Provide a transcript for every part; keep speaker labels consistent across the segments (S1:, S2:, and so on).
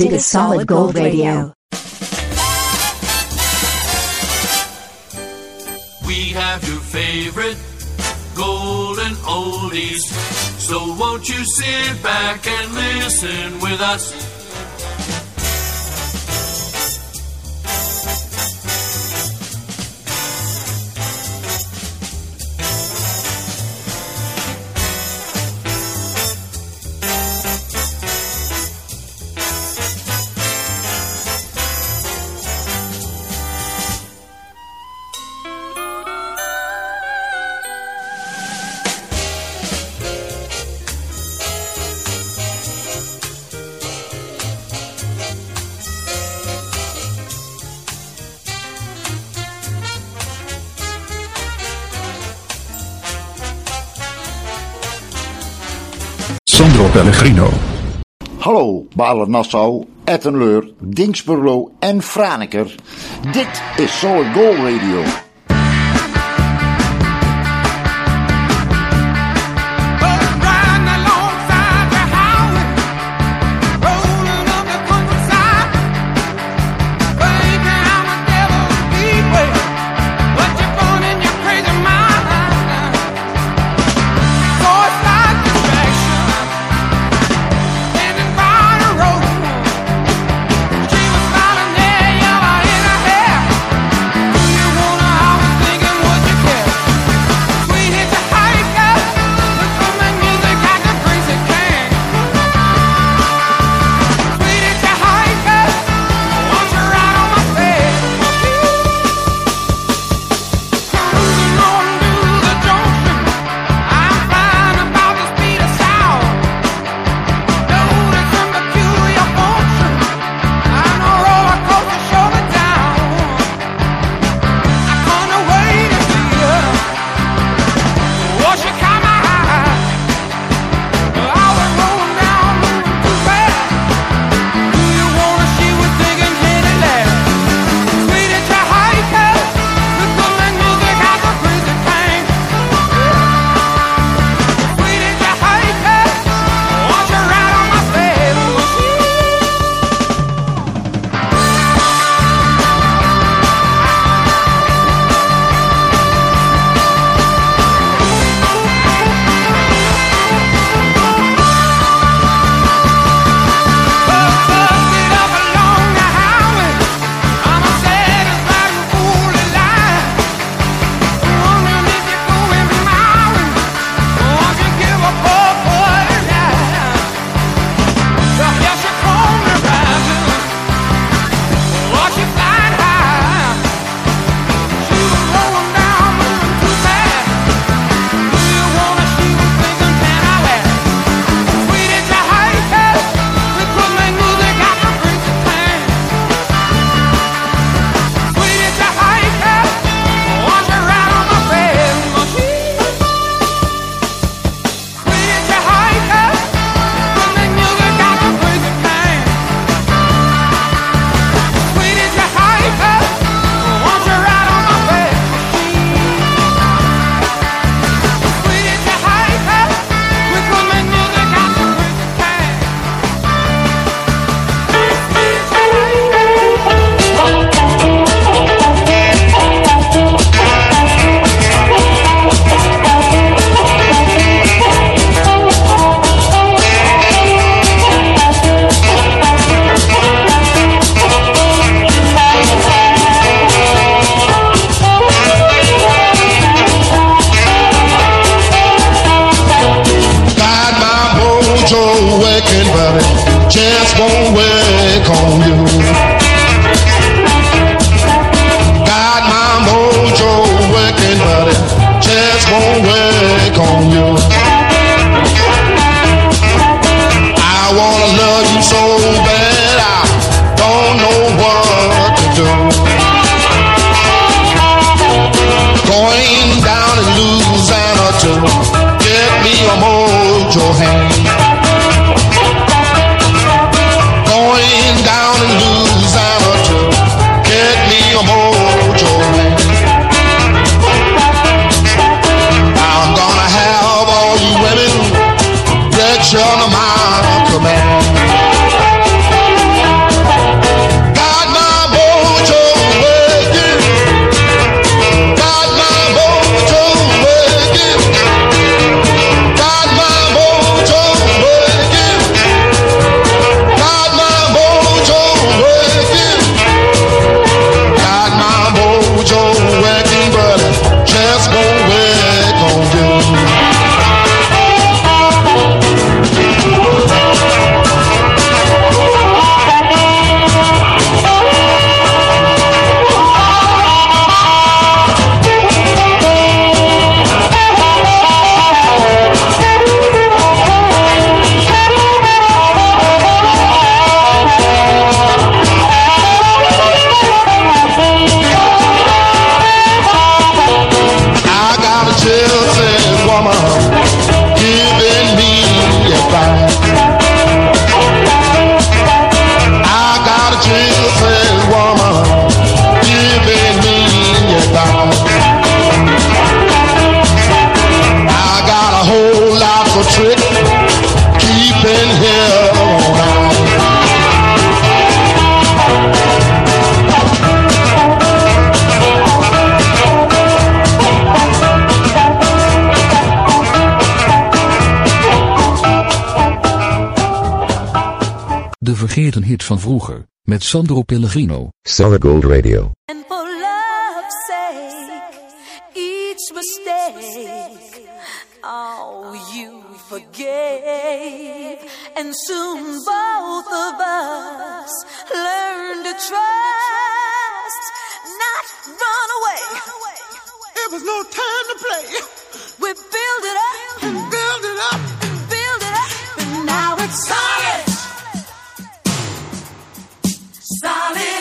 S1: Dig a solid gold radio.
S2: We have your favorite golden oldies. So won't you sit back and listen with us?
S3: Hallo Balen-Nassau, Ettenleur, Dingsburlo en Franeker. Dit is Solid Goal Radio.
S4: vroeger, met Sandro Pellegrino.
S5: Solid Gold Radio.
S6: And for love's sake, each mistake, oh, you forgave. And soon both of us learned to trust, not run away.
S7: It was no time to play.
S6: We build it up
S7: and build it up
S6: and build it up,
S7: and
S6: now it's solid
S7: darling.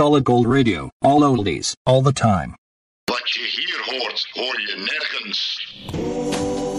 S6: solid
S5: gold radio, all oldies, all the time.
S8: But you hear hordes, or you
S9: nerkins.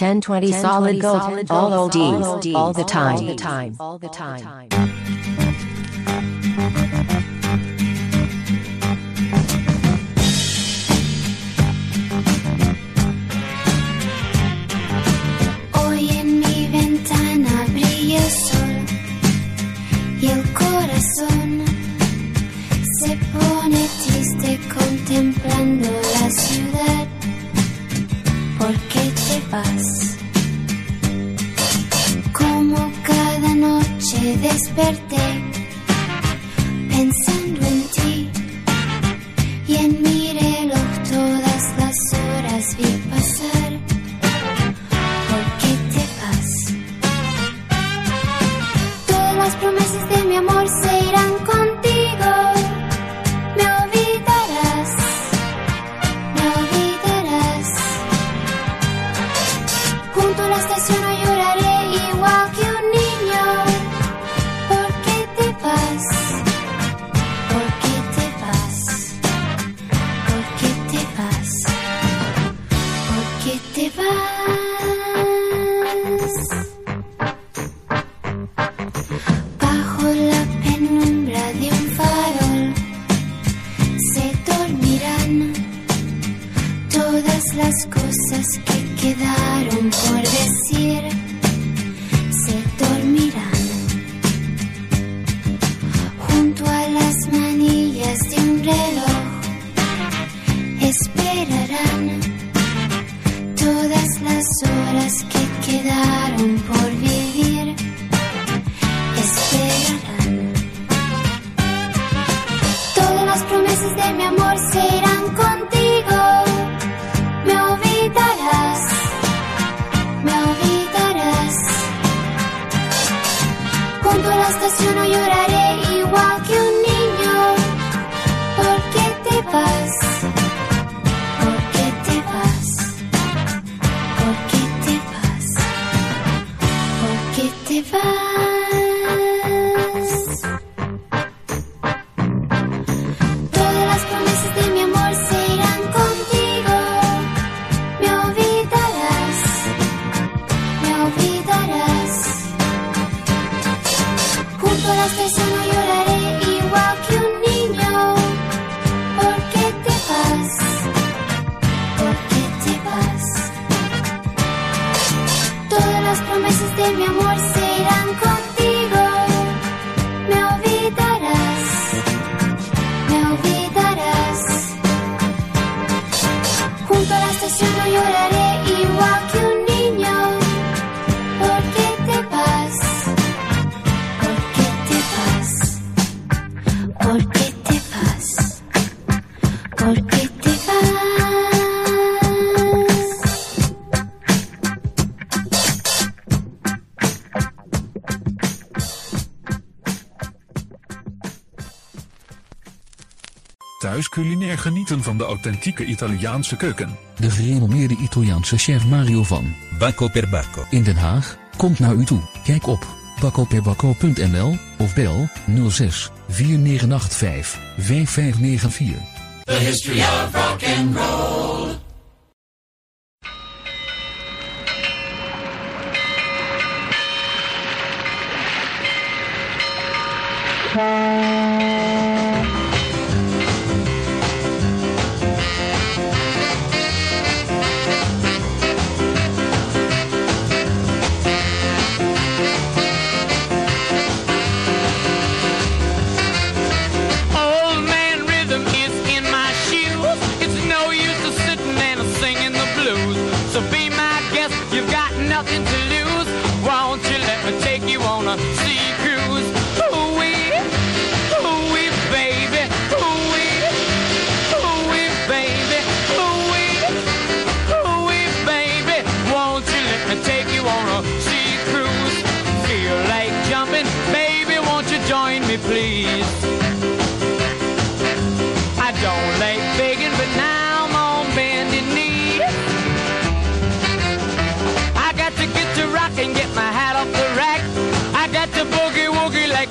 S1: 1020 solid gold, all oldies, all the time, all the time,
S10: all the time. desperté. todas las cosas que quedaron por decir. 私のよら
S4: れ culinair genieten van de authentieke Italiaanse keuken. De gerenommeerde Italiaanse chef Mario van
S8: Bacco per Bacco
S4: in Den Haag komt naar u toe. Kijk op baccoperbacco.nl of bel 06 4985 5594.
S3: The history of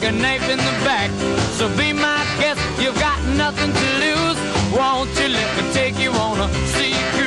S11: a knife in the back. So be my guest, you've got nothing to lose. Won't you let me take you on a
S3: secret?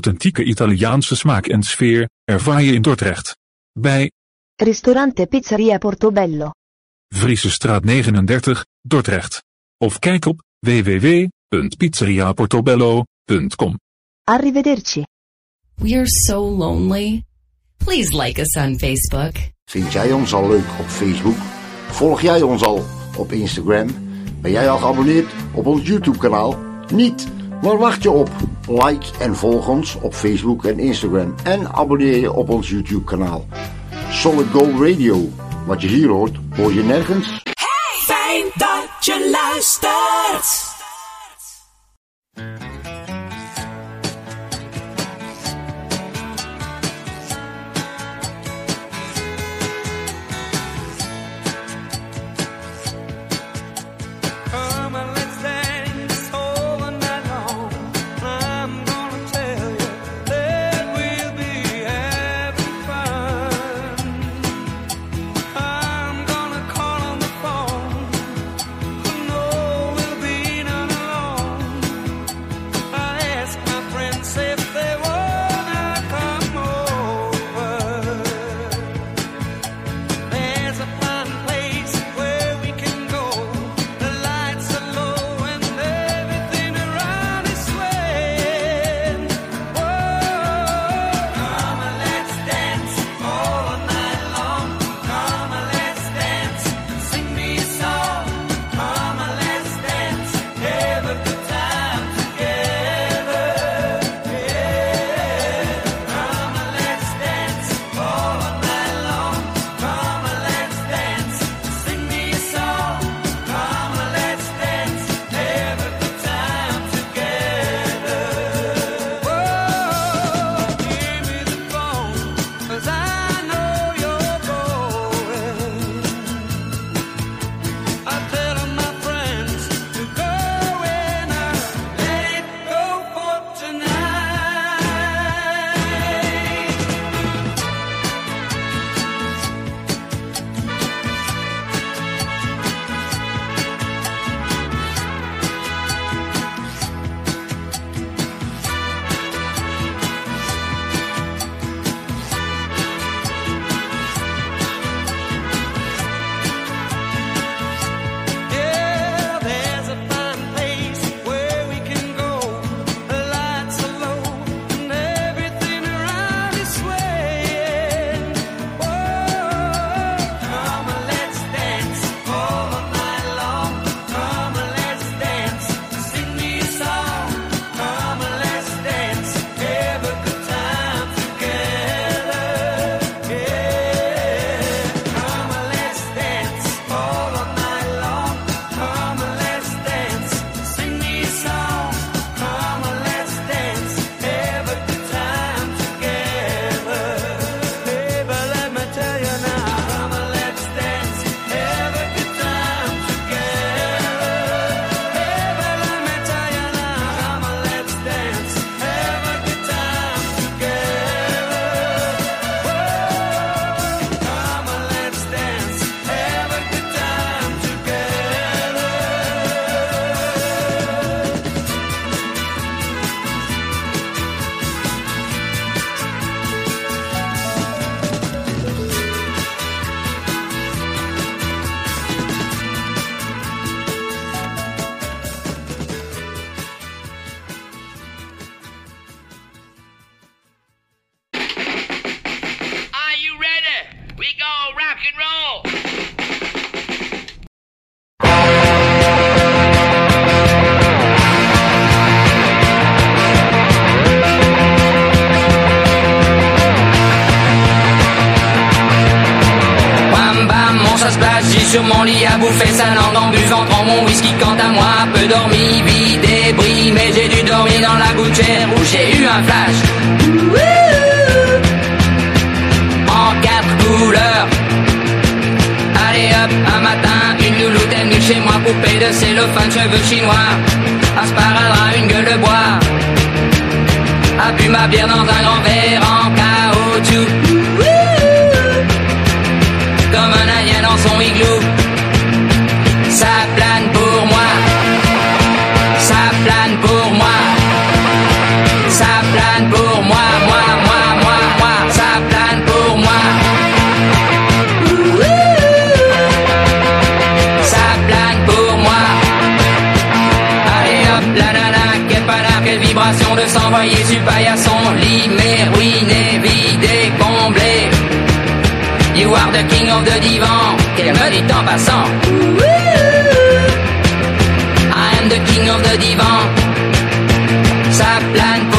S3: authentieke Italiaanse smaak en sfeer, ervaar je in Dordrecht. Bij
S1: Ristorante Pizzeria Portobello.
S3: Friese straat 39, Dordrecht. Of kijk op www.pizzeriaportobello.com.
S1: Arrivederci.
S12: We are so lonely. Please like us on Facebook.
S13: Vind jij ons al leuk op Facebook? Volg jij ons al op Instagram? Ben jij al geabonneerd op ons YouTube kanaal? Niet! Waar wacht je op? Like en volg ons op Facebook en Instagram en abonneer je op ons YouTube kanaal. Solid Gold Radio. Wat je hier hoort, hoor je nergens.
S14: Hey, fijn dat je luistert.
S15: j'ai comblé. You are the king of the divan, qu'elle me dit en passant. I am the king of the divan. Ça plane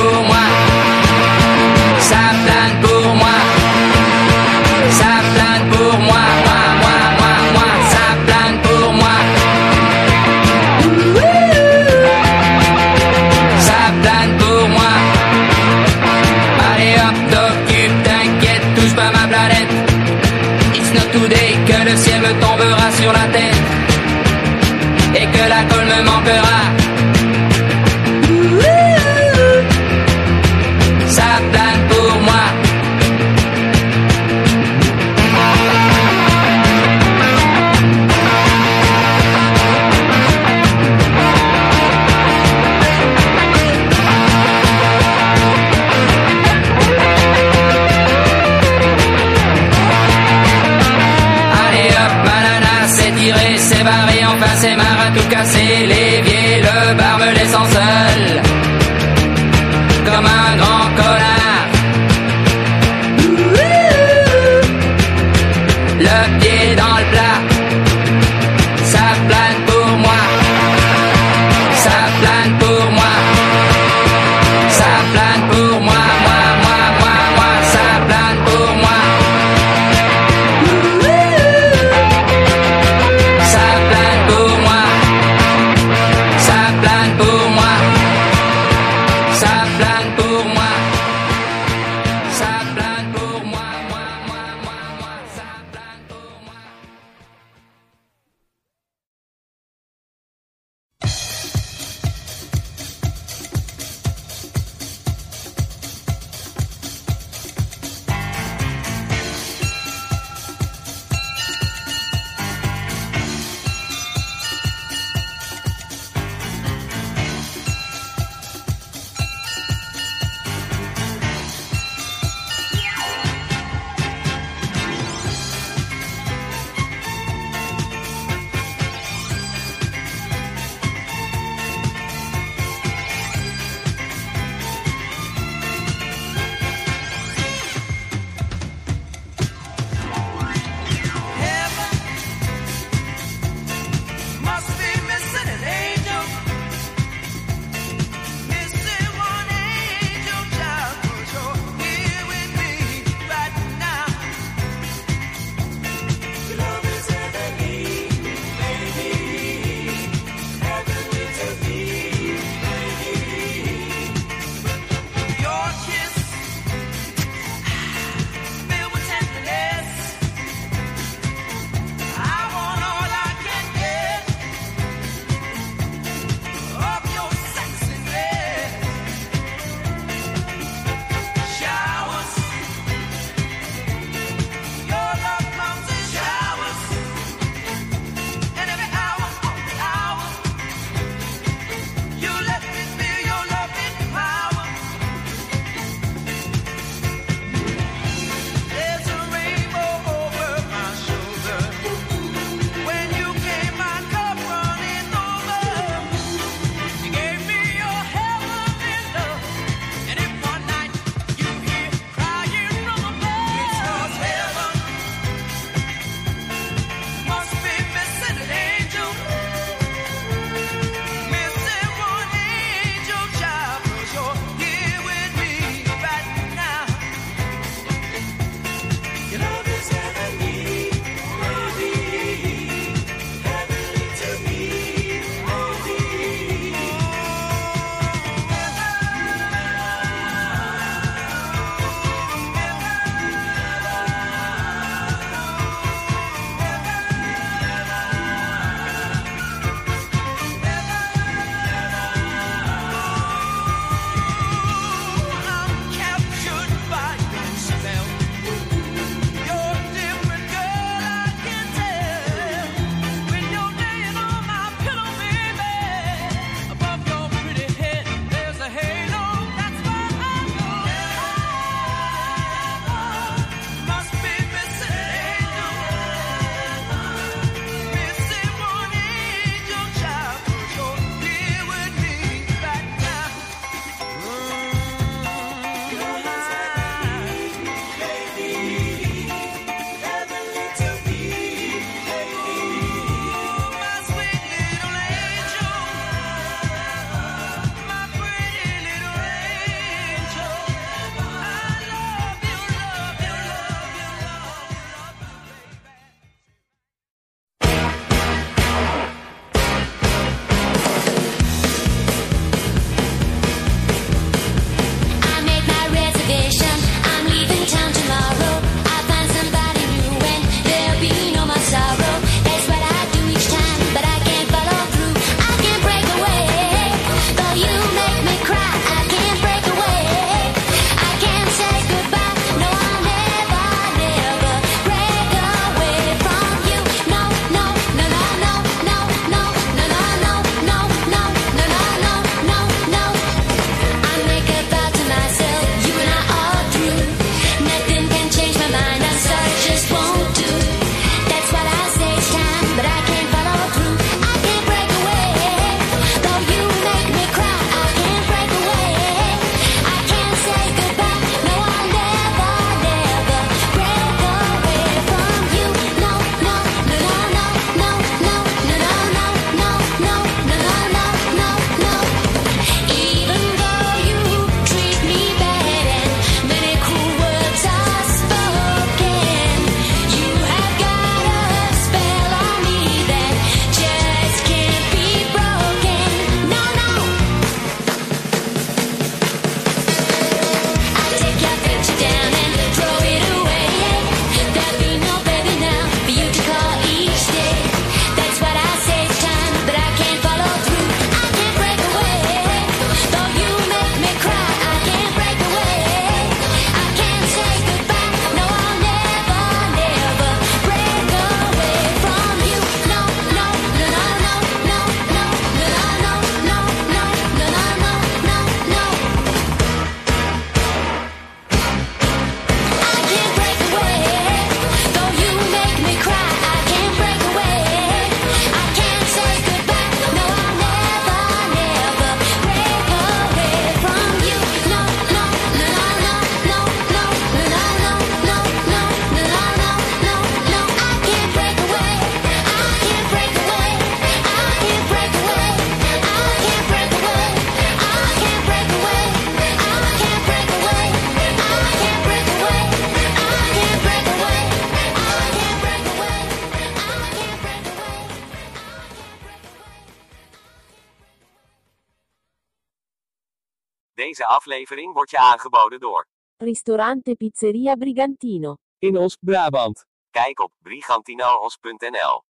S16: aflevering wordt je aangeboden door
S17: Ristorante Pizzeria Brigantino.
S16: In Oost-Brabant. Kijk op brigantinoos.nl.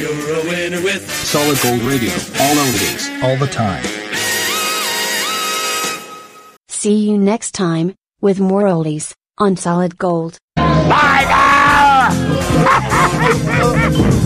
S18: You're a winner with
S4: Solid Gold Radio. All oldies, all the time.
S1: See you next time, with more oldies, on Solid Gold.
S19: Bye Ha ha ha ha!